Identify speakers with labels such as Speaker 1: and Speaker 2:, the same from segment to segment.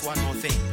Speaker 1: just one more thing.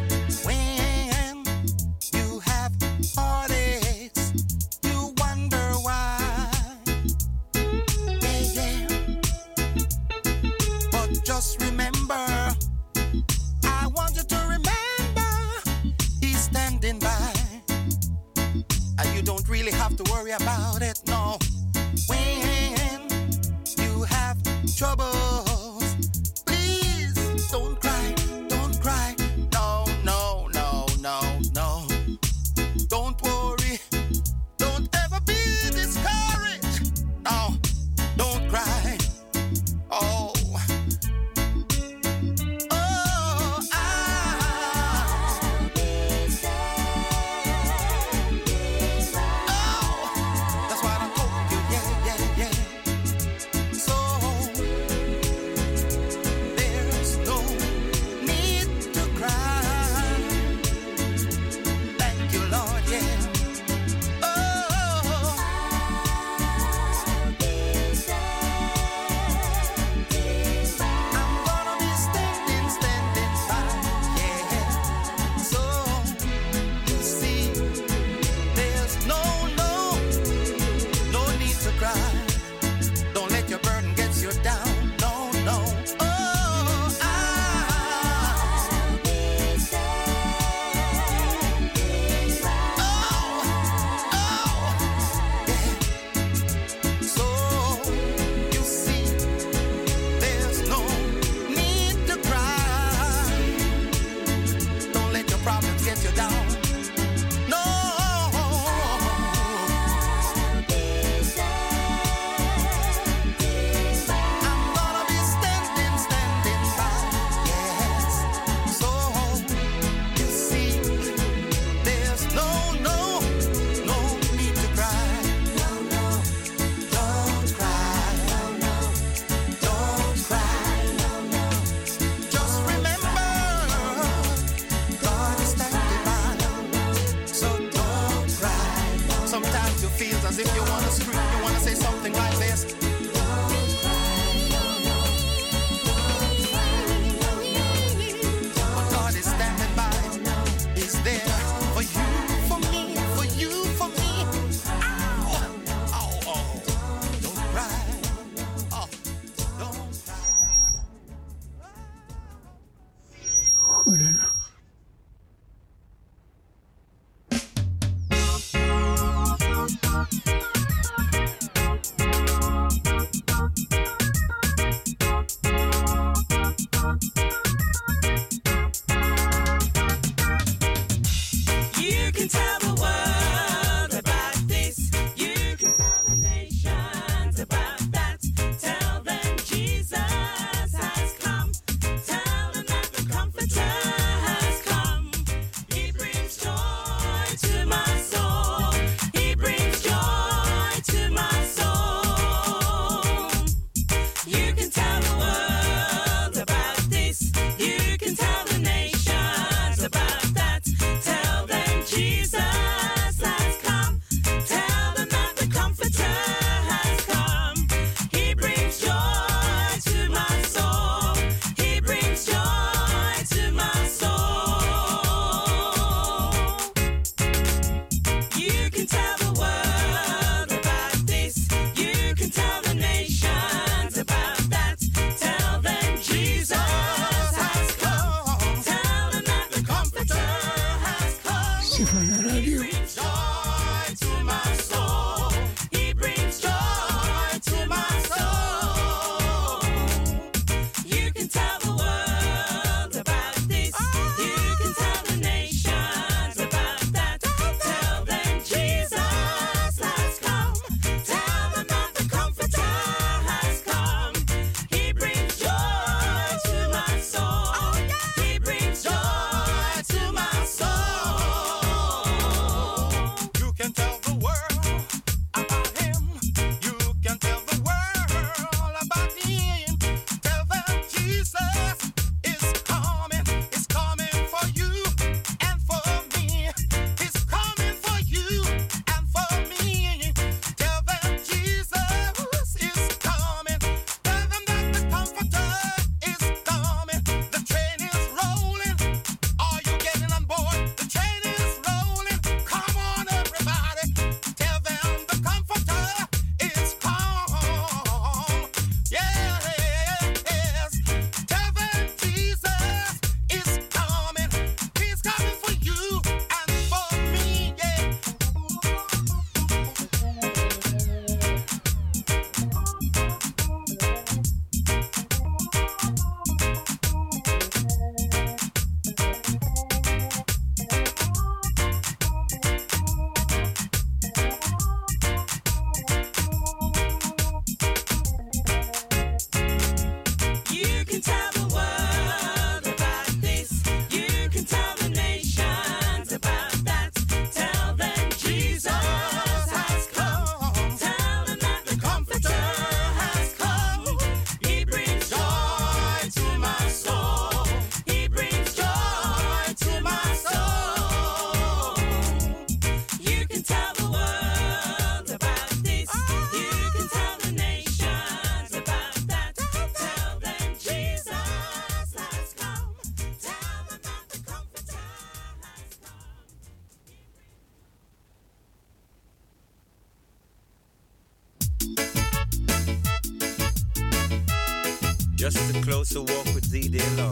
Speaker 2: A closer walk with thee, dear Lord.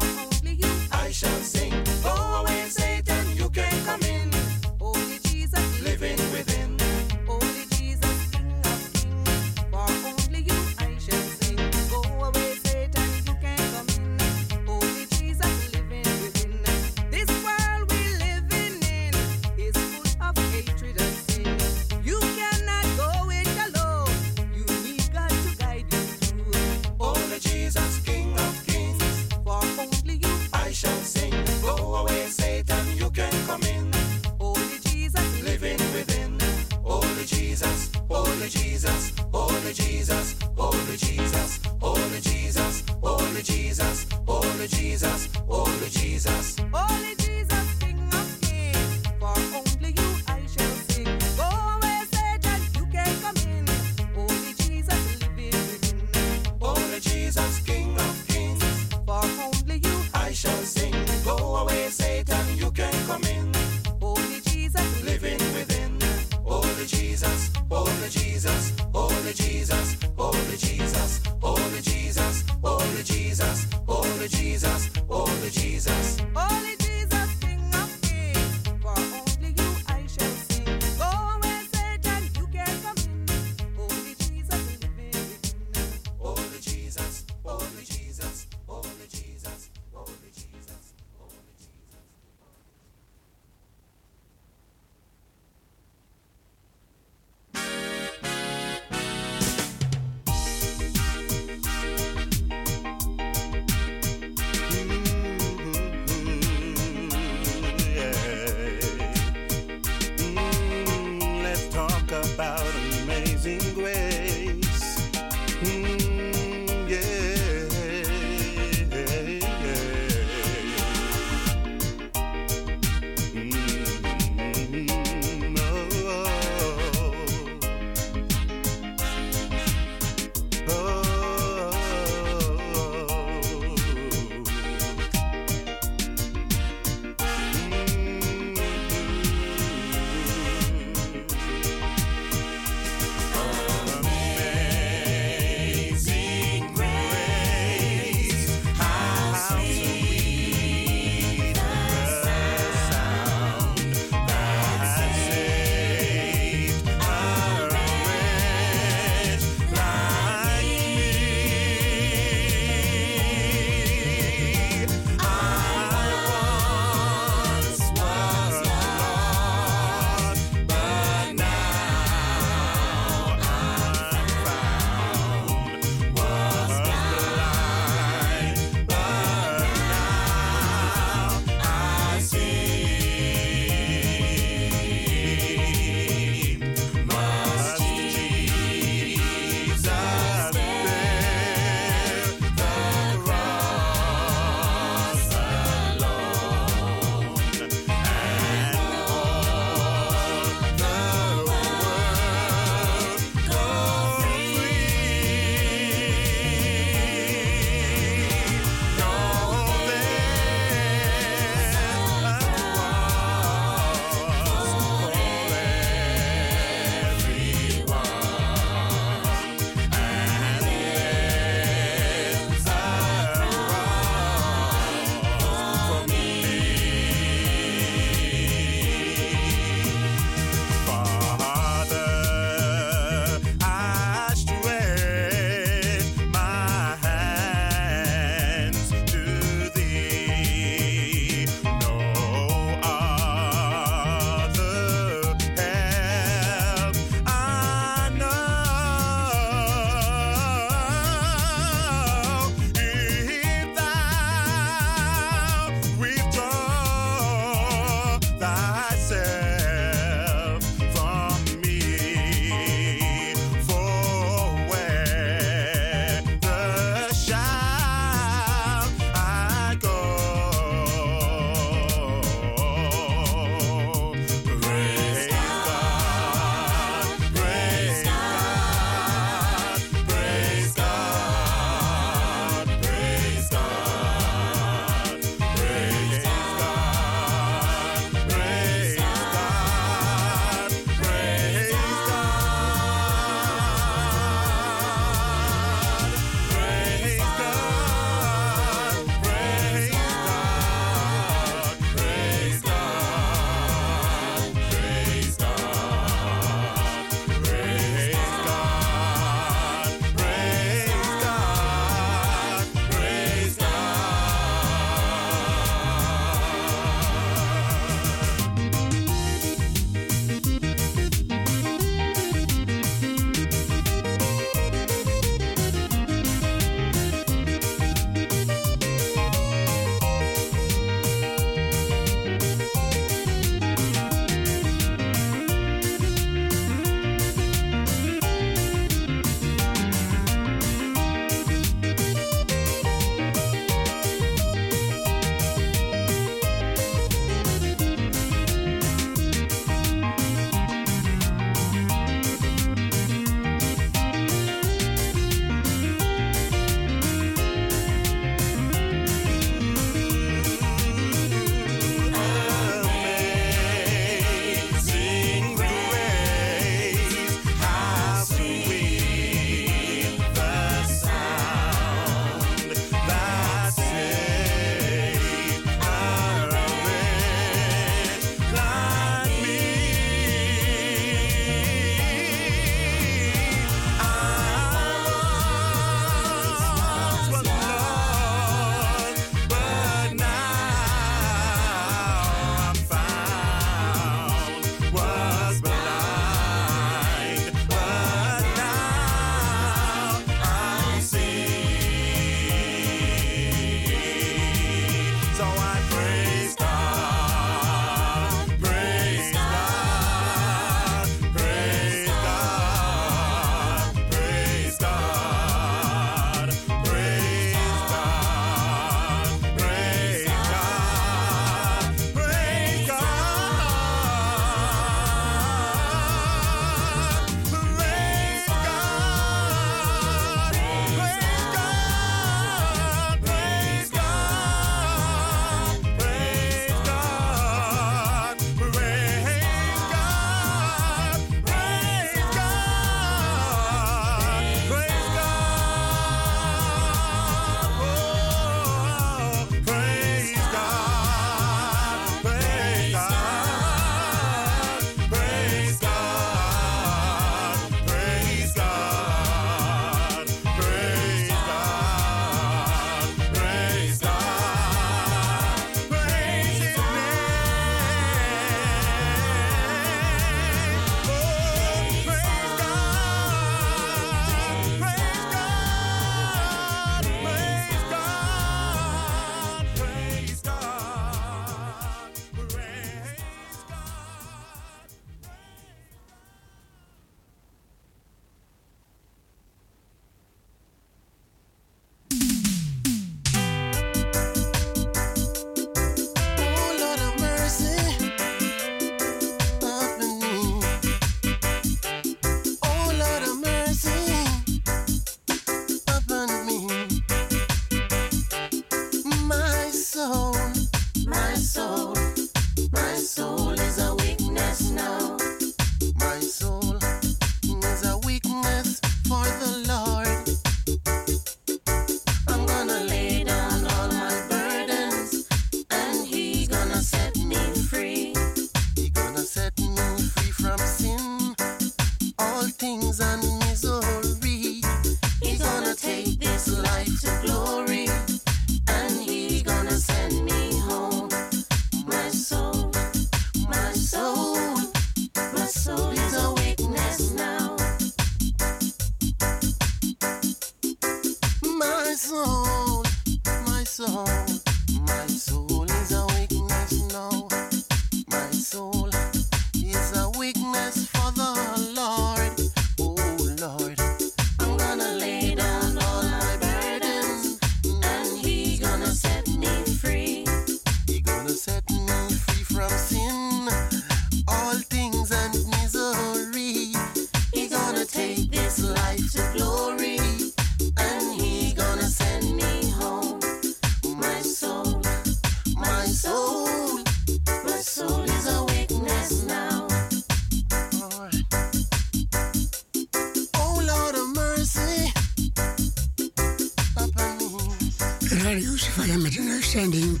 Speaker 1: van
Speaker 3: hem met een uitzending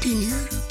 Speaker 3: 10 uur.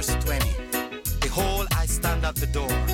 Speaker 1: verse 20. Behold, I stand at the door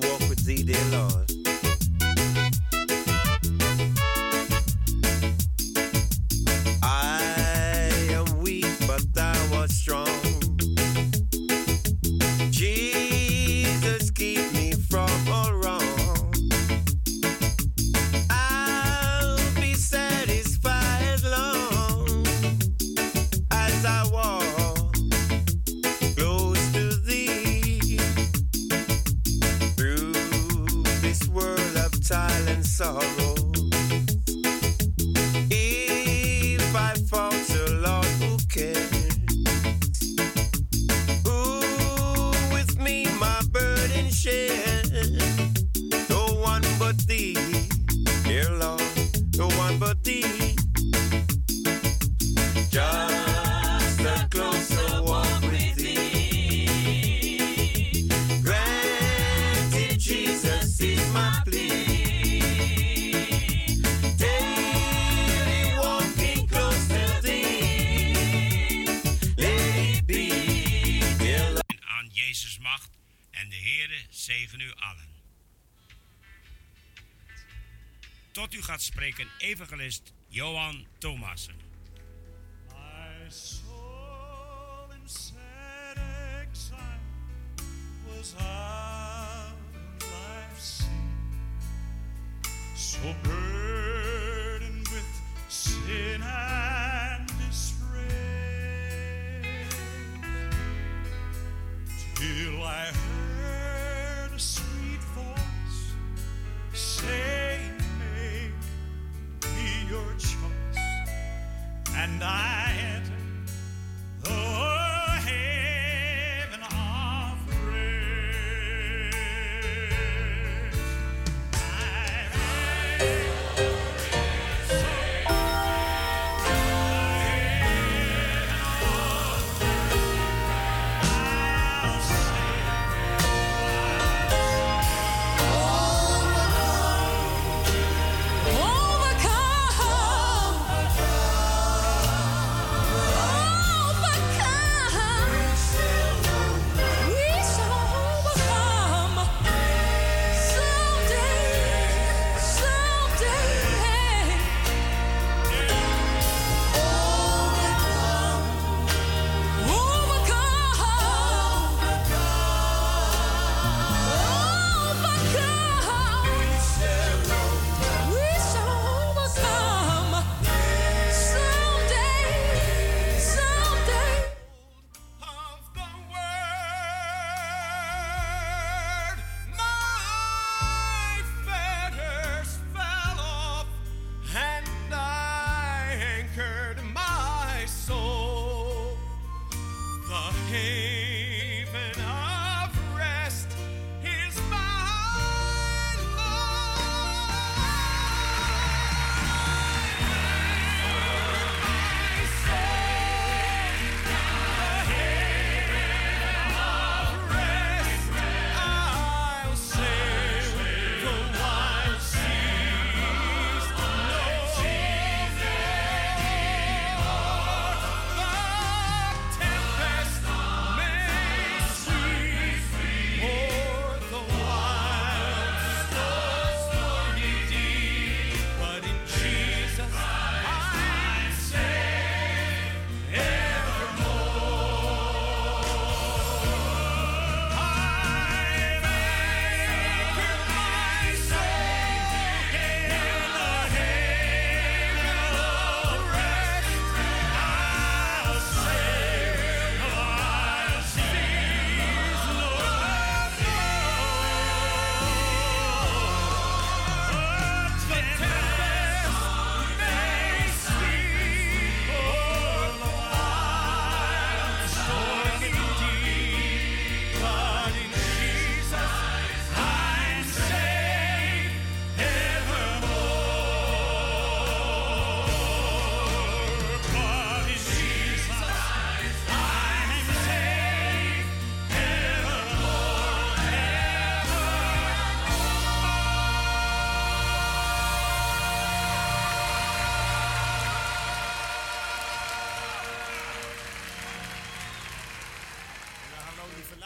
Speaker 4: to
Speaker 2: walk
Speaker 5: Heere zegen u allen. Tot u gaat spreken evangelist Johan Thomassen.
Speaker 6: My soul in sad exile was out of life's sea. So burdened with sin I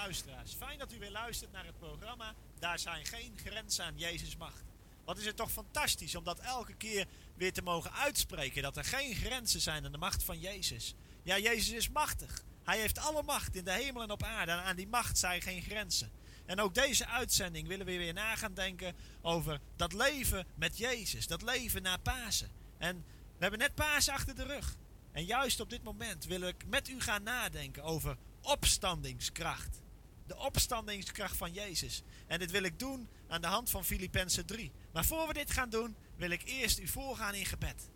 Speaker 7: Fijn dat u weer luistert naar het programma. Daar zijn geen grenzen aan Jezus macht. Wat is het toch fantastisch om dat elke keer weer te mogen uitspreken. Dat er geen grenzen zijn aan de macht van Jezus. Ja, Jezus is machtig. Hij heeft alle macht in de hemel en op aarde. En aan die macht zijn geen grenzen. En ook deze uitzending willen we weer na gaan denken over dat leven met Jezus. Dat leven na Pasen. En we hebben net Pasen achter de rug. En juist op dit moment wil ik met u gaan nadenken over opstandingskracht. De opstandingskracht van Jezus. En dit wil ik doen aan de hand van Filippenzen 3. Maar voor we dit gaan doen, wil ik eerst u voorgaan in gebed.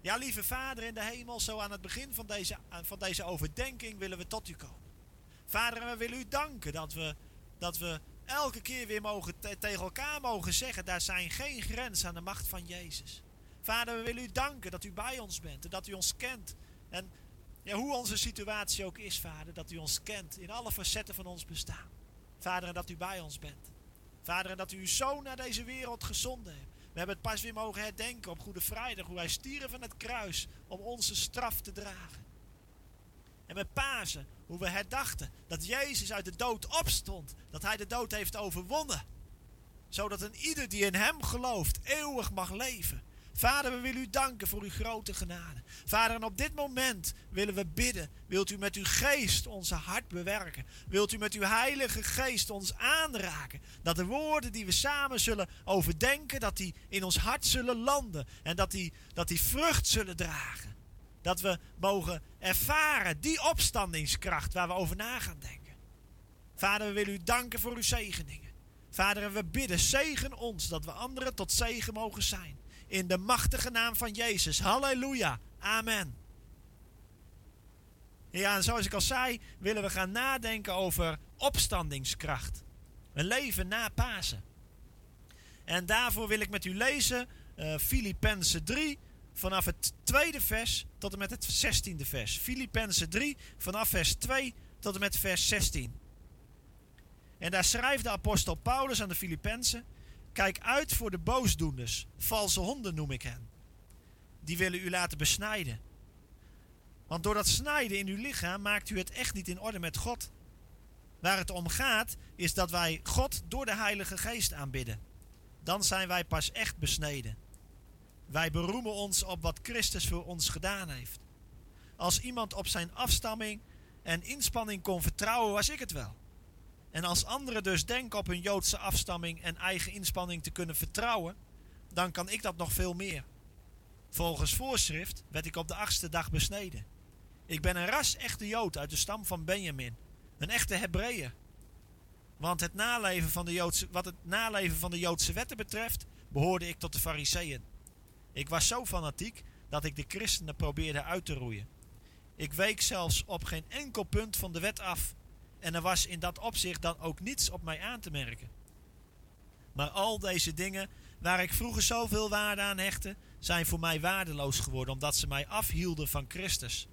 Speaker 7: Ja, lieve Vader in de hemel, zo aan het begin van deze, van deze overdenking willen we tot u komen. Vader, we willen u danken dat we, dat we elke keer weer mogen tegen elkaar mogen zeggen, daar zijn geen grenzen aan de macht van Jezus. Vader, we willen u danken dat u bij ons bent en dat u ons kent. En ja, hoe onze situatie ook is, Vader, dat u ons kent in alle facetten van ons bestaan. Vader, en dat u bij ons bent. Vader, en dat u uw zoon naar deze wereld gezonden hebt. We hebben het pas weer mogen herdenken op Goede Vrijdag, hoe hij stierf van het kruis om onze straf te dragen. En met Pasen, hoe we herdachten dat Jezus uit de dood opstond, dat hij de dood heeft overwonnen. Zodat een ieder die in hem gelooft eeuwig mag leven. Vader, we willen u danken voor uw grote genade. Vader, en op dit moment willen we bidden. Wilt u met uw geest onze hart bewerken? Wilt u met uw heilige geest ons aanraken? Dat de woorden die we samen zullen overdenken, dat die in ons hart zullen landen. En dat die, dat die vrucht zullen dragen. Dat we mogen ervaren die opstandingskracht waar we over na gaan denken. Vader, we willen u danken voor uw zegeningen. Vader, en we bidden, zegen ons dat we anderen tot zegen mogen zijn. In de machtige naam van Jezus. Halleluja. Amen. Ja, en zoals ik al zei, willen we gaan nadenken over opstandingskracht. Een leven na Pasen. En daarvoor wil ik met u lezen uh, Filippenzen 3 vanaf het tweede vers tot en met het zestiende vers. Filippenzen 3 vanaf vers 2 tot en met vers 16. En daar schrijft de apostel Paulus aan de Filippenzen Kijk uit voor de boosdoeners, valse honden noem ik hen. Die willen u laten besnijden. Want door dat snijden in uw lichaam maakt u het echt niet in orde met God. Waar het om gaat, is dat wij God door de Heilige Geest aanbidden. Dan zijn wij pas echt besneden. Wij beroemen ons op wat Christus voor ons gedaan heeft. Als iemand op zijn afstamming en inspanning kon vertrouwen, was ik het wel. En als anderen dus denken op hun Joodse afstamming en eigen inspanning te kunnen vertrouwen, dan kan ik dat nog veel meer. Volgens voorschrift werd ik op de achtste dag besneden. Ik ben een ras-echte Jood uit de stam van Benjamin, een echte Hebreeër. Want het naleven van de Joodse, wat het naleven van de Joodse wetten betreft, behoorde ik tot de Fariseeën. Ik was zo fanatiek dat ik de christenen probeerde uit te roeien. Ik week zelfs op geen enkel punt van de wet af en er was in dat opzicht dan ook niets op mij aan te merken. Maar al deze dingen, waar ik vroeger zoveel waarde aan hechtte, zijn voor mij waardeloos geworden, omdat ze mij afhielden van Christus.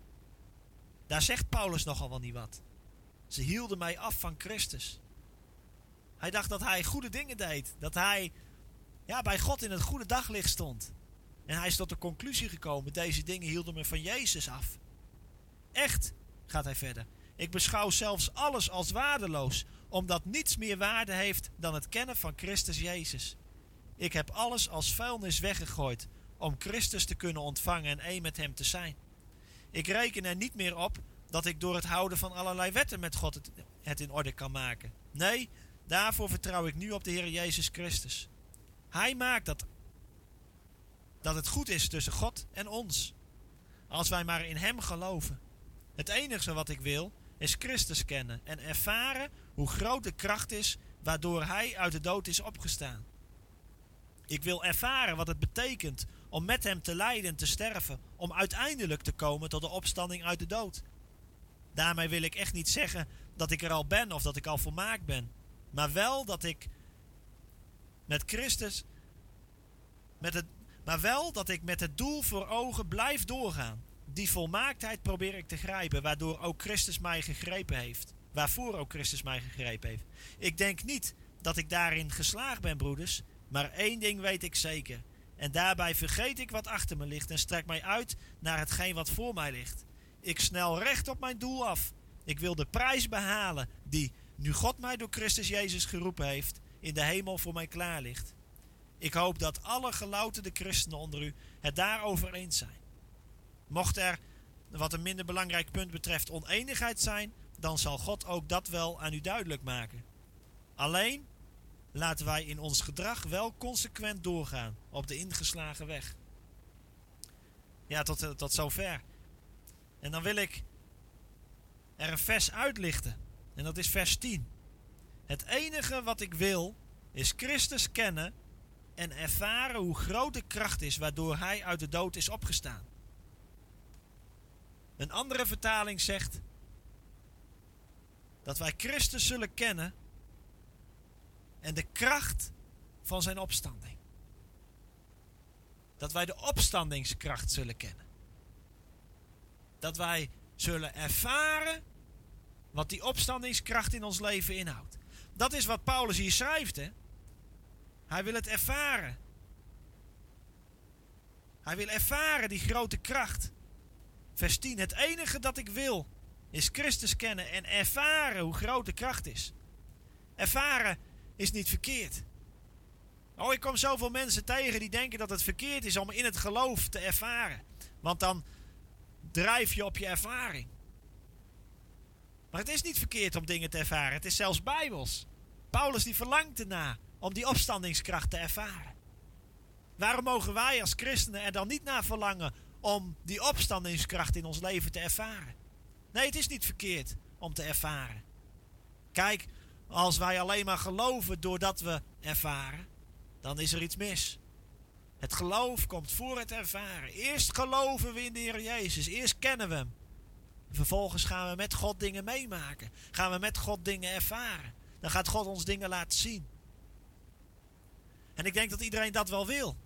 Speaker 7: Daar zegt Paulus nogal wel niet wat. Ze hielden mij af van Christus. Hij dacht dat hij goede dingen deed, dat hij ja, bij God in het goede daglicht stond. En hij is tot de conclusie gekomen: deze dingen hielden me van Jezus af. Echt, gaat hij verder. Ik beschouw zelfs alles als waardeloos, omdat niets meer waarde heeft dan het kennen van Christus Jezus. Ik heb alles als vuilnis weggegooid om Christus te kunnen ontvangen en één met Hem te zijn. Ik reken er niet meer op dat ik door het houden van allerlei wetten met God het, in orde kan maken. Nee, daarvoor vertrouw ik nu op de Heer Jezus Christus. Hij maakt dat, dat het goed is tussen God en ons. Als wij maar in Hem geloven. Het enige wat ik wil is Christus kennen en ervaren hoe groot de kracht is waardoor Hij uit de dood is opgestaan. Ik wil ervaren wat het betekent om met Hem te lijden en te sterven, om uiteindelijk te komen tot de opstanding uit de dood. Daarmee wil ik echt niet zeggen dat ik er al ben of dat ik al volmaakt ben, maar wel dat ik met Christus, met het, maar wel dat ik met het doel voor ogen blijf doorgaan die volmaaktheid probeer ik te grijpen, waardoor ook Christus mij gegrepen heeft. Waarvoor ook Christus mij gegrepen heeft. Ik denk niet dat ik daarin geslaagd ben, broeders, maar één ding weet ik zeker. En daarbij vergeet ik wat achter me ligt en strek mij uit naar hetgeen wat voor mij ligt. Ik snel recht op mijn doel af. Ik wil de prijs behalen die, nu God mij door Christus Jezus geroepen heeft, in de hemel voor mij klaar ligt. Ik hoop dat alle gelouterde christenen onder u het daarover eens zijn. Mocht er, wat een minder belangrijk punt betreft, oneenigheid zijn, dan zal God ook dat wel aan u duidelijk maken. Alleen laten wij in ons gedrag wel consequent doorgaan op de ingeslagen weg. Ja, tot, eh, tot zover. En dan wil ik er een vers uitlichten. En dat is vers 10. Het enige wat ik wil is Christus kennen en ervaren hoe groot de kracht is waardoor hij uit de dood is opgestaan. Een andere vertaling zegt dat wij Christus zullen kennen en de kracht van zijn opstanding. Dat wij de opstandingskracht zullen kennen. Dat wij zullen ervaren wat die opstandingskracht in ons leven inhoudt. Dat is wat Paulus hier schrijft. Hè? Hij wil het ervaren. Hij wil ervaren die grote kracht. Vers 10. Het enige dat ik wil is Christus kennen en ervaren hoe groot de kracht is. Ervaren is niet verkeerd. Oh, ik kom zoveel mensen tegen die denken dat het verkeerd is om in het geloof te ervaren. Want dan drijf je op je ervaring. Maar het is niet verkeerd om dingen te ervaren. Het is zelfs bijbels. Paulus die verlangt erna om die opstandingskracht te ervaren. Waarom mogen wij als christenen er dan niet naar verlangen om die opstandingskracht in ons leven te ervaren? Nee, het is niet verkeerd om te ervaren. Kijk, als wij alleen maar geloven doordat we ervaren, dan is er iets mis. Het geloof komt voor het ervaren. Eerst geloven we in de Heer Jezus. Eerst kennen we Hem. Vervolgens gaan we met God dingen meemaken. Gaan we met God dingen ervaren. Dan gaat God ons dingen laten zien. En ik denk dat iedereen dat wel wil.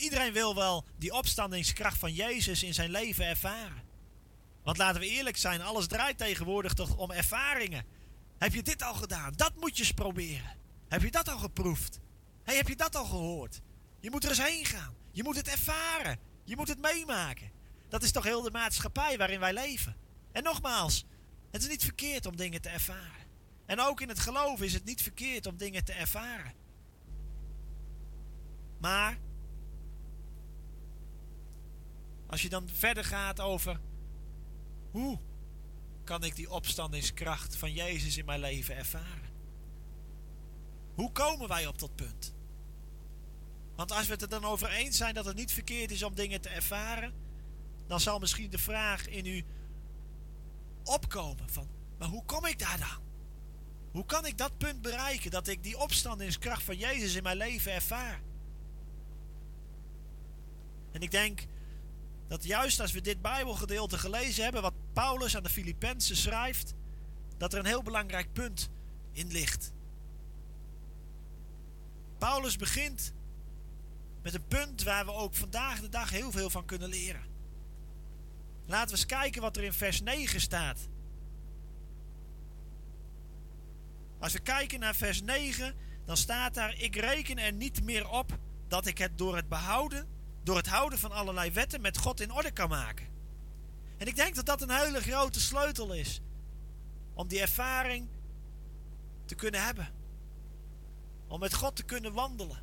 Speaker 7: Iedereen wil wel die opstandingskracht van Jezus in zijn leven ervaren. Want laten we eerlijk zijn, alles draait tegenwoordig toch om ervaringen. Heb je dit al gedaan? Dat moet je eens proberen. Heb je dat al geproefd? Hey, heb je dat al gehoord? Je moet er eens heen gaan. Je moet het ervaren. Je moet het meemaken. Dat is toch heel de maatschappij waarin wij leven. En nogmaals, het is niet verkeerd om dingen te ervaren. En ook in het geloof is het niet verkeerd om dingen te ervaren. Maar als je dan verder gaat over hoe kan ik die opstandingskracht van Jezus in mijn leven ervaren? Hoe komen wij op dat punt? Want als we het er dan over eens zijn dat het niet verkeerd is om dingen te ervaren, dan zal misschien de vraag in u opkomen van, maar hoe kom ik daar dan? Hoe kan ik dat punt bereiken dat ik die opstandingskracht van Jezus in mijn leven ervaar? En ik denk dat juist als we dit Bijbelgedeelte gelezen hebben, wat Paulus aan de Filippenzen schrijft, dat er een heel belangrijk punt in ligt. Paulus begint met een punt waar we ook vandaag de dag heel veel van kunnen leren. Laten we eens kijken wat er in vers 9 staat. Als we kijken naar vers 9, dan staat daar: Ik reken er niet meer op dat ik het door het behouden, door het houden van allerlei wetten met God in orde kan maken. En ik denk dat dat een hele grote sleutel is om die ervaring te kunnen hebben. Om met God te kunnen wandelen.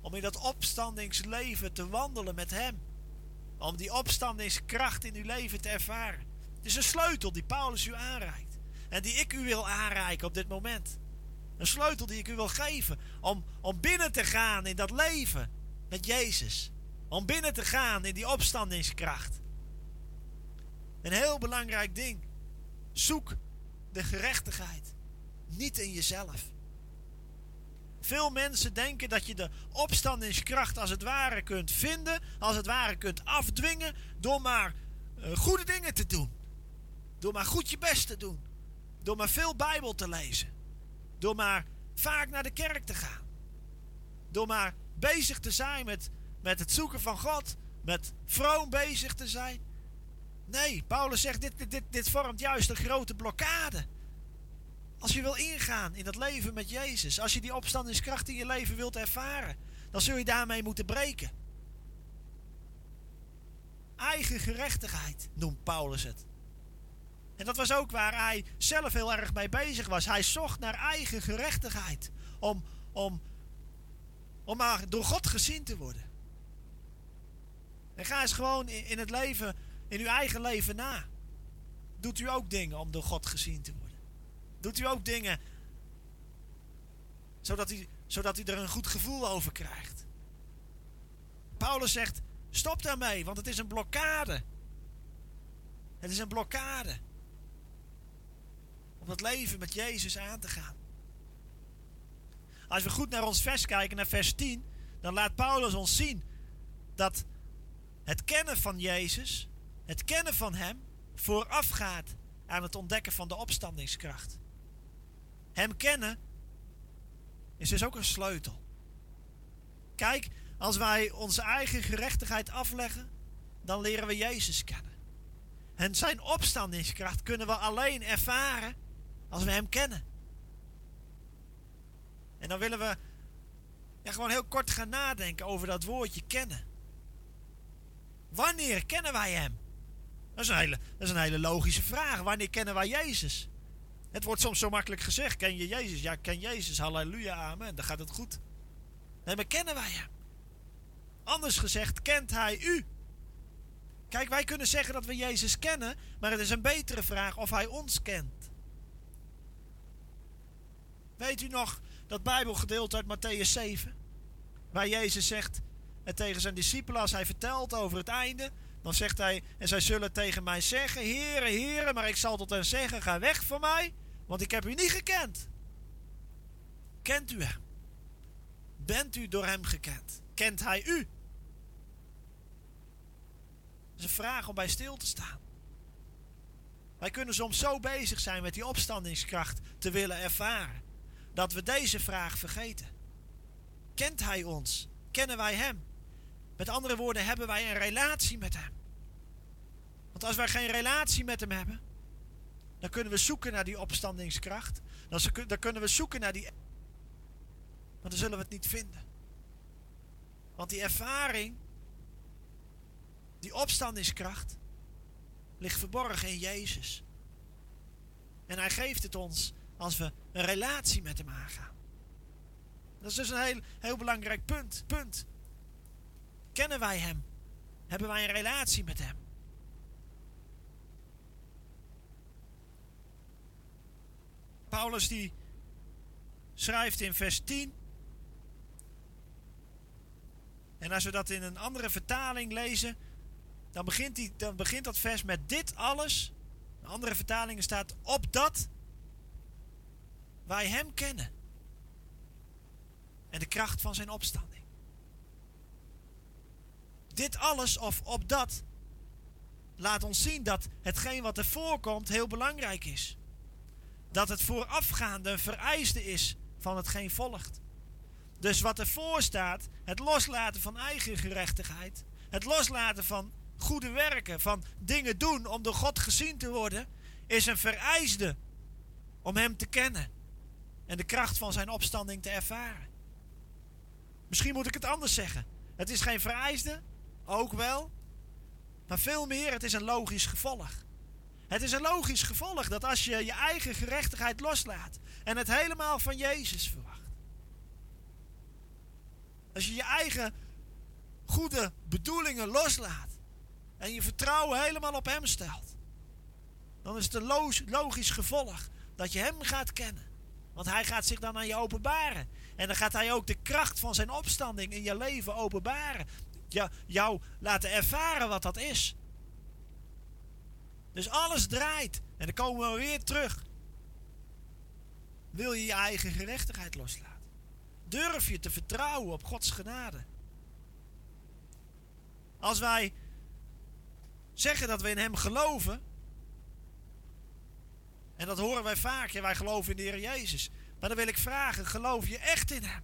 Speaker 7: Om in dat opstandingsleven te wandelen met Hem. Om die opstandingskracht in uw leven te ervaren. Het is een sleutel die Paulus u aanreikt. En die ik u wil aanreiken op dit moment. Een sleutel die ik u wil geven. Om, om binnen te gaan in dat leven met Jezus. Om binnen te gaan in die opstandingskracht. Een heel belangrijk ding. Zoek de gerechtigheid. Niet in jezelf. Veel mensen denken dat je de opstandingskracht als het ware kunt vinden, als het ware kunt afdwingen, door maar uh, goede dingen te doen. Door maar goed je best te doen. Door maar veel Bijbel te lezen. Door maar vaak naar de kerk te gaan. Door maar bezig te zijn met, met het zoeken van God. Met vroom bezig te zijn. Nee, Paulus zegt, dit, dit, dit, dit vormt juist een grote blokkade. Als je wil ingaan in dat leven met Jezus, als je die opstandingskracht in je leven wilt ervaren, dan zul je daarmee moeten breken. Eigen gerechtigheid noemt Paulus het. En dat was ook waar hij zelf heel erg mee bezig was. Hij zocht naar eigen gerechtigheid. Om, om, om maar door God gezien te worden. En ga eens gewoon in, het leven, in uw eigen leven na. Doet u ook dingen om door God gezien te worden? Doet u ook dingen zodat u, zodat u er een goed gevoel over krijgt? Paulus zegt: stop daarmee, want het is een blokkade. Het is een blokkade. Om het leven met Jezus aan te gaan. Als we goed naar ons vers kijken, naar vers 10, dan laat Paulus ons zien dat het kennen van Jezus, het kennen van Hem, voorafgaat aan het ontdekken van de opstandingskracht. Hem kennen is dus ook een sleutel. Kijk, als wij onze eigen gerechtigheid afleggen, dan leren we Jezus kennen. En zijn opstandingskracht kunnen we alleen ervaren als we Hem kennen. En dan willen we ja, gewoon heel kort gaan nadenken over dat woordje kennen. Wanneer kennen wij Hem? Dat is, een hele, dat is een hele logische vraag. Wanneer kennen wij Jezus? Het wordt soms zo makkelijk gezegd. Ken je Jezus? Ja, ken Jezus. Halleluja, amen. Dan gaat het goed. Nee, maar kennen wij Hem? Anders gezegd, kent Hij u? Kijk, wij kunnen zeggen dat we Jezus kennen, maar het is een betere vraag of Hij ons kent. Weet u nog dat Bijbelgedeelte uit Matthäus 7? Waar Jezus zegt en tegen zijn discipelen, als hij vertelt over het einde, dan zegt hij, en zij zullen tegen mij zeggen, heren, heren, maar ik zal tot hen zeggen, ga weg van mij, want ik heb u niet gekend. Kent u hem? Bent u door hem gekend? Kent hij u? Dat is een vraag om bij stil te staan. Wij kunnen soms zo bezig zijn met die opstandingskracht te willen ervaren, dat we deze vraag vergeten. Kent hij ons? Kennen wij hem? Met andere woorden, hebben wij een relatie met hem? Want als wij geen relatie met hem hebben, dan kunnen we zoeken naar die opstandingskracht. Dan, kunnen we zoeken naar die. Maar dan zullen we het niet vinden. Want die ervaring, die opstandingskracht, ligt verborgen in Jezus. En hij geeft het ons als we een relatie met hem aangaan. Dat is dus een heel, heel belangrijk punt. punt. Kennen wij hem? Hebben wij een relatie met hem? Paulus die schrijft in vers 10. En als we dat in een andere vertaling lezen, dan begint, die, dan begint dat vers met dit alles. In andere vertalingen staat opdat wij hem kennen. En de kracht van zijn opstanding. Dit alles of op dat laat ons zien dat hetgeen wat er voorkomt heel belangrijk is. Dat het voorafgaande een vereiste is van hetgeen volgt. Dus wat ervoor staat, het loslaten van eigen gerechtigheid, het loslaten van goede werken, van dingen doen om door God gezien te worden, is een vereiste om Hem te kennen en de kracht van Zijn opstanding te ervaren. Misschien moet ik het anders zeggen. Het is geen vereiste, ook wel, maar veel meer, het is een logisch gevolg. Het is een logisch gevolg dat als je je eigen gerechtigheid loslaat en het helemaal van Jezus verwacht. Als je je eigen goede bedoelingen loslaat en je vertrouwen helemaal op Hem stelt, dan is het een logisch gevolg dat je Hem gaat kennen. Want Hij gaat zich dan aan je openbaren. En dan gaat Hij ook de kracht van Zijn opstanding in je leven openbaren. Jou laten ervaren wat dat is. Dus alles draait. En dan komen we weer terug. Wil je je eigen gerechtigheid loslaten? Durf je te vertrouwen op Gods genade? Als wij zeggen dat we in Hem geloven, en dat horen wij vaak, ja, wij geloven in de Heer Jezus. Maar dan wil ik vragen, geloof je echt in Hem?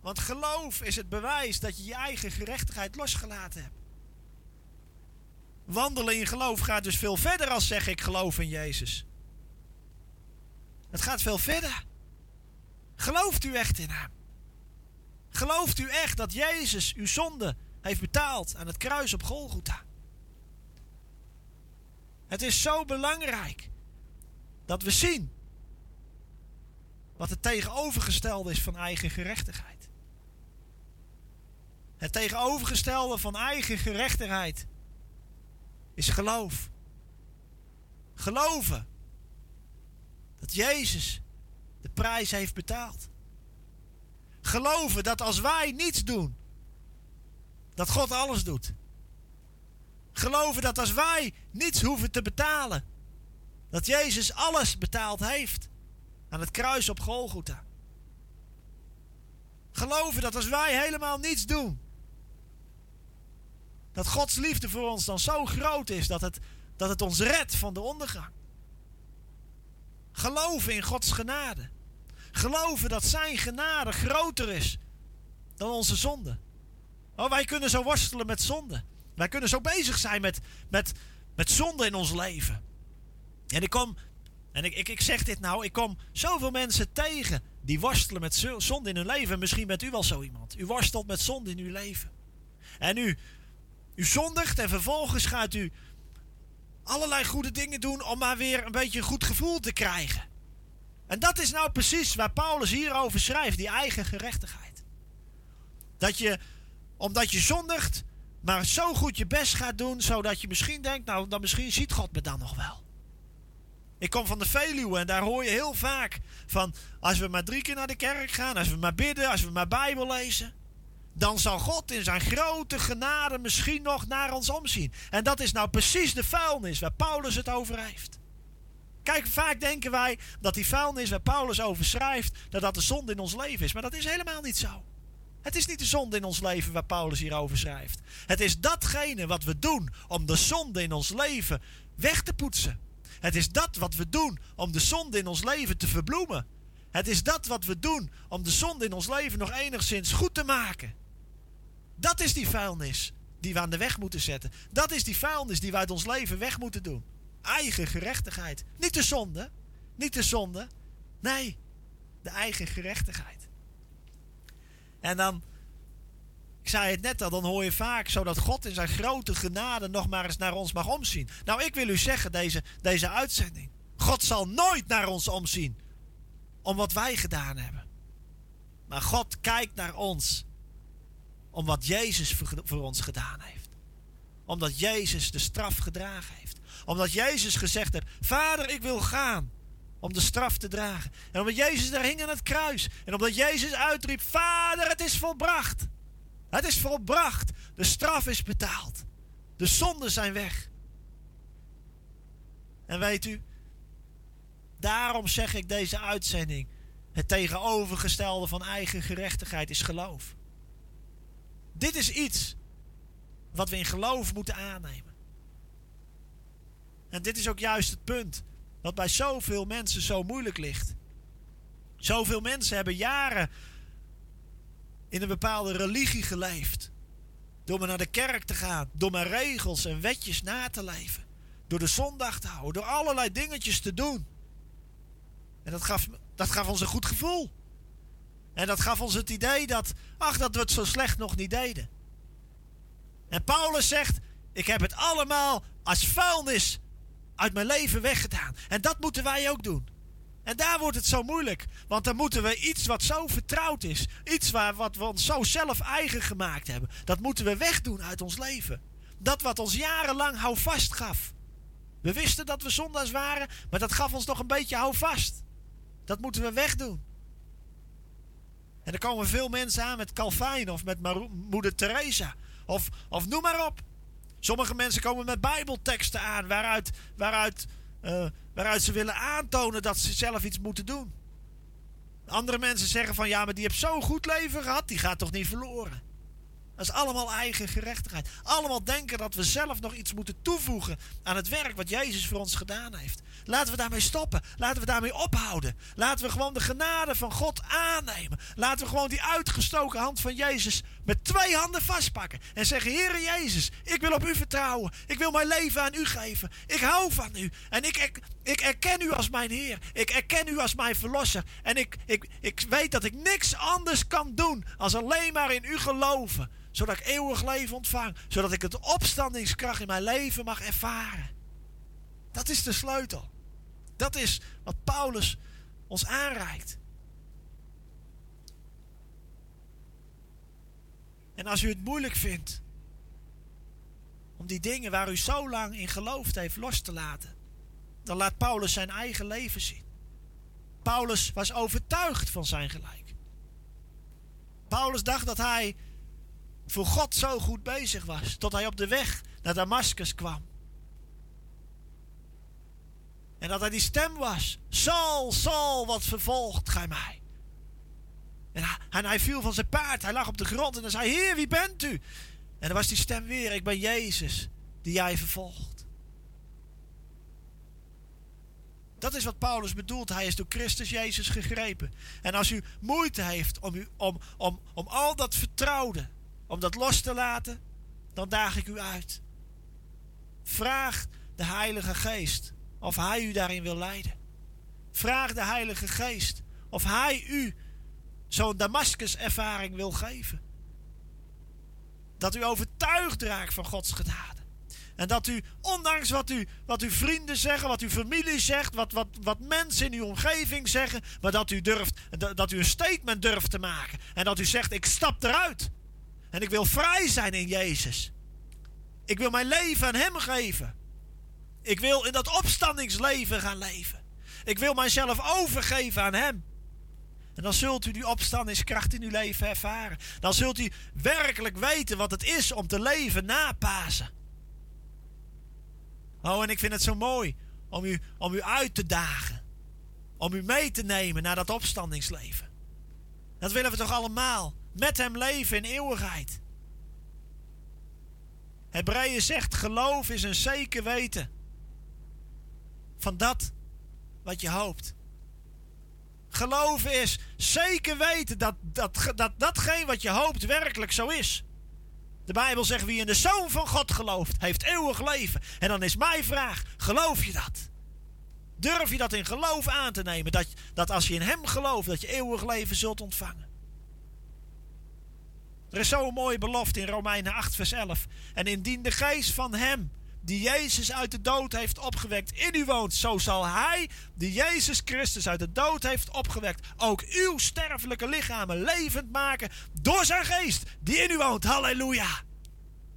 Speaker 7: Want geloof is het bewijs dat je je eigen gerechtigheid losgelaten hebt. Wandelen in geloof gaat dus veel verder als zeg ik geloof in Jezus. Het gaat veel verder. Gelooft u echt in Hem? Gelooft u echt dat Jezus uw zonde heeft betaald aan het kruis op Golgotha? Het is zo belangrijk dat we zien wat het tegenovergestelde is van eigen gerechtigheid. Het tegenovergestelde van eigen gerechtigheid is geloof. Geloven dat Jezus de prijs heeft betaald. Geloven dat als wij niets doen, dat God alles doet. Geloven dat als wij niets hoeven te betalen, dat Jezus alles betaald heeft aan het kruis op Golgotha. Geloven dat als wij helemaal niets doen, dat Gods liefde voor ons dan zo groot is dat het, dat het ons redt van de ondergang. Geloven in Gods genade. Geloven dat Zijn genade groter is dan onze zonde. Oh, wij kunnen zo worstelen met zonde. Wij kunnen zo bezig zijn met, met, met zonde in ons leven. En ik kom, en ik, ik, ik zeg dit nou, ik kom zoveel mensen tegen die worstelen met zonde in hun leven. Misschien bent u wel zo iemand. U worstelt met zonde in uw leven. En u, u zondigt en vervolgens gaat u allerlei goede dingen doen om maar weer een beetje een goed gevoel te krijgen. En dat is nou precies waar Paulus hierover schrijft, die eigen gerechtigheid. Dat je, omdat je zondigt, maar zo goed je best gaat doen, zodat je misschien denkt, nou, dan misschien ziet God me dan nog wel. Ik kom van de Veluwe en daar hoor je heel vaak van, als we maar drie keer naar de kerk gaan, als we maar bidden, als we maar Bijbel lezen, dan zal God in zijn grote genade misschien nog naar ons omzien. En dat is nou precies de vuilnis waar Paulus het over heeft. Kijk, vaak denken wij dat die vuilnis waar Paulus over schrijft, dat dat de zonde in ons leven is. Maar dat is helemaal niet zo. Het is niet de zonde in ons leven waar Paulus hierover schrijft. Het is datgene wat we doen om de zonde in ons leven weg te poetsen. Het is dat wat we doen om de zonde in ons leven te verbloemen. Het is dat wat we doen om de zonde in ons leven nog enigszins goed te maken. Dat is die vuilnis die we aan de weg moeten zetten. Dat is die vuilnis die we uit ons leven weg moeten doen. Eigen gerechtigheid. Niet de zonde. Niet de zonde. Nee, de eigen gerechtigheid. En dan, ik zei het net al, dan hoor je vaak zo dat God in zijn grote genade nog maar eens naar ons mag omzien. Nou, ik wil u zeggen, deze, deze uitzending. God zal nooit naar ons omzien om wat wij gedaan hebben. Maar God kijkt naar ons om wat Jezus voor ons gedaan heeft. Omdat Jezus de straf gedragen heeft. Omdat Jezus gezegd heeft: Vader, ik wil gaan om de straf te dragen. En omdat Jezus daar hing aan het kruis. En omdat Jezus uitriep: Vader, het is volbracht. Het is volbracht. De straf is betaald. De zonden zijn weg. En weet u, daarom zeg ik deze uitzending: het tegenovergestelde van eigen gerechtigheid is geloof. Dit is iets wat we in geloof moeten aannemen. En dit is ook juist het punt wat bij zoveel mensen zo moeilijk ligt. Zoveel mensen hebben jaren in een bepaalde religie geleefd. Door maar naar de kerk te gaan, door maar regels en wetjes na te leven. Door de zondag te houden, door allerlei dingetjes te doen. En dat gaf, dat gaf ons een goed gevoel. En dat gaf ons het idee dat, ach, dat we het zo slecht nog niet deden. En Paulus zegt, ik heb het allemaal als vuilnis uit mijn leven weggedaan. En dat moeten wij ook doen. En daar wordt het zo moeilijk. Want dan moeten we iets wat zo vertrouwd is, iets waar, wat we ons zo zelf eigen gemaakt hebben, dat moeten we wegdoen uit ons leven. Dat wat ons jarenlang houvast gaf. We wisten dat we zondags waren, maar dat gaf ons nog een beetje houvast. Dat moeten we wegdoen. En er komen veel mensen aan met Calvijn of met moeder Teresa. Of, of noem maar op. Sommige mensen komen met bijbelteksten aan waaruit, waaruit, uh, waaruit ze willen aantonen dat ze zelf iets moeten doen. Andere mensen zeggen van ja, maar die heeft zo'n goed leven gehad, die gaat toch niet verloren. Dat is allemaal eigen gerechtigheid. Allemaal denken dat we zelf nog iets moeten toevoegen aan het werk wat Jezus voor ons gedaan heeft. Laten we daarmee stoppen. Laten we daarmee ophouden. Laten we gewoon de genade van God aannemen. Laten we gewoon die uitgestoken hand van Jezus met twee handen vastpakken. En zeggen: Heere Jezus, ik wil op u vertrouwen. Ik wil mijn leven aan u geven. Ik hou van u. En ik, ik, ik erken u als mijn Heer. Ik erken u als mijn verlosser. En ik, ik, ik weet dat ik niks anders kan doen als alleen maar in u geloven. Zodat ik eeuwig leven ontvang. Zodat ik het opstandingskracht in mijn leven mag ervaren. Dat is de sleutel. Dat is wat Paulus ons aanreikt. En als u het moeilijk vindt om die dingen waar u zo lang in geloofd heeft los te laten, dan laat Paulus zijn eigen leven zien. Paulus was overtuigd van zijn gelijk. Paulus dacht dat hij voor God zo goed bezig was, tot hij op de weg naar Damascus kwam. En dat hij die stem was: Saul, Saul, wat vervolgt gij mij? En hij, viel van zijn paard, hij lag op de grond en hij zei: Heer, wie bent u? En dan was die stem weer: Ik ben Jezus, die jij vervolgt. Dat is wat Paulus bedoelt. Hij is door Christus Jezus gegrepen. En als u moeite heeft om, u, om, om, om al dat vertrouwde, om dat los te laten, dan daag ik u uit. Vraag de Heilige Geest of Hij u daarin wil leiden. Vraag de Heilige Geest of Hij u zo'n Damascus-ervaring wil geven. Dat u overtuigd raakt van Gods gedaden. En dat u, ondanks wat, u, wat uw vrienden zeggen, wat uw familie zegt, wat, wat, wat mensen in uw omgeving zeggen, maar dat u, durft, dat u een statement durft te maken. En dat u zegt: Ik stap eruit. En ik wil vrij zijn in Jezus. Ik wil mijn leven aan Hem geven. Ik wil in dat opstandingsleven gaan leven. Ik wil mijzelf overgeven aan Hem. En dan zult u die opstandingskracht in uw leven ervaren. Dan zult u werkelijk weten wat het is om te leven na Pasen. Oh, en ik vind het zo mooi om u, om u uit te dagen. Om u mee te nemen naar dat opstandingsleven. Dat willen we toch allemaal. Met hem leven in eeuwigheid. Hebreeën zegt: geloof is een zeker weten van dat wat je hoopt. Geloven is zeker weten dat, dat, dat datgene wat je hoopt werkelijk zo is. De Bijbel zegt wie in de Zoon van God gelooft, heeft eeuwig leven. En dan is mijn vraag, geloof je dat? Durf je dat in geloof aan te nemen? Dat, dat als je in Hem gelooft, dat je eeuwig leven zult ontvangen. Er is zo'n mooie belofte in Romeinen 8 vers 11. En indien de geest van Hem die Jezus uit de dood heeft opgewekt in u woont, zo zal Hij, die Jezus Christus uit de dood heeft opgewekt, ook uw sterfelijke lichamen levend maken door zijn geest die in u woont. Halleluja!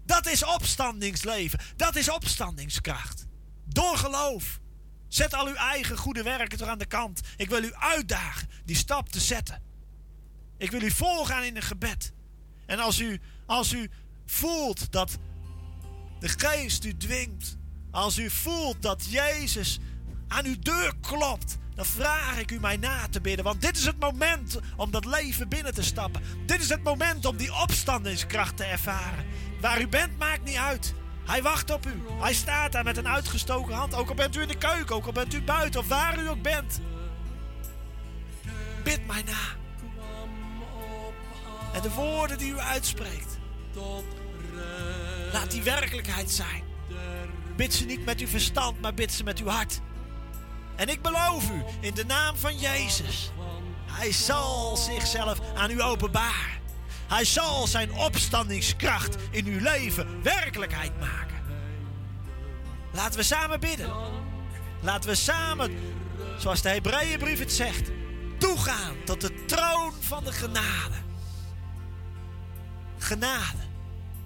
Speaker 7: Dat is opstandingsleven. Dat is opstandingskracht. Door geloof. Zet al uw eigen goede werken toch aan de kant. Ik wil u uitdagen die stap te zetten. Ik wil u volgaan in een gebed. En als u, als u voelt dat de geest u dwingt. Als u voelt dat Jezus aan uw deur klopt, dan vraag ik u mij na te bidden. Want dit is het moment om dat leven binnen te stappen. Dit is het moment om die opstandingskracht te ervaren. Waar u bent, maakt niet uit. Hij wacht op u. Hij staat daar met een uitgestoken hand. Ook al bent u in de keuken, ook al bent u buiten of waar u ook bent. Bid mij na. En de woorden die u uitspreekt. Laat die werkelijkheid zijn. Bid ze niet met uw verstand, maar bid ze met uw hart. En ik beloof u, in de naam van Jezus, Hij zal zichzelf aan u openbaren. Hij zal zijn opstandingskracht in uw leven werkelijkheid maken. Laten we samen bidden. Laten we samen, zoals de Hebreeënbrief het zegt, toegaan tot de troon van de genade. Genade.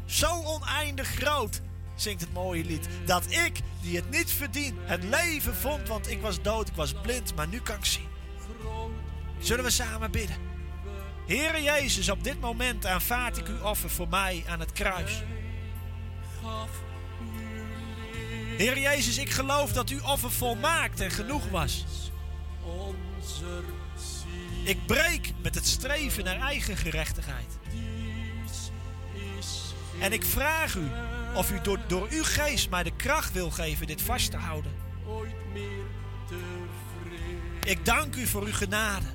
Speaker 7: Zo oneindig groot, zingt het mooie lied, dat ik, die het niet verdien, het leven vond, want ik was dood, ik was blind, maar nu kan ik zien. Zullen we samen bidden? Heere Jezus, op dit moment aanvaard ik uw offer voor mij aan het kruis. Heer Jezus, ik geloof dat uw offer volmaakt en genoeg was. Ik breek met het streven naar eigen gerechtigheid. En ik vraag u of u door, door uw geest mij de kracht wil geven dit vast te houden. Ik dank u voor uw genade.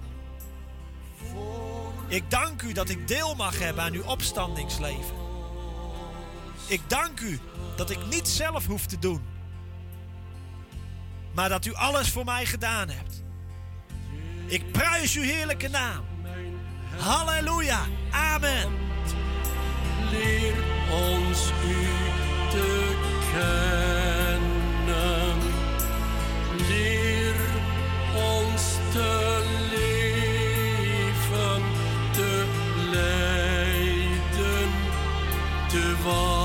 Speaker 7: Ik dank u dat ik deel mag hebben aan uw opstandingsleven. Ik dank u dat ik niet zelf hoef te doen, maar dat u alles voor mij gedaan hebt. Ik prijs uw heerlijke naam. Halleluja. Amen
Speaker 8: ons u te kennen.
Speaker 9: Leer ons te leven,
Speaker 10: te lijden, te
Speaker 9: wachten.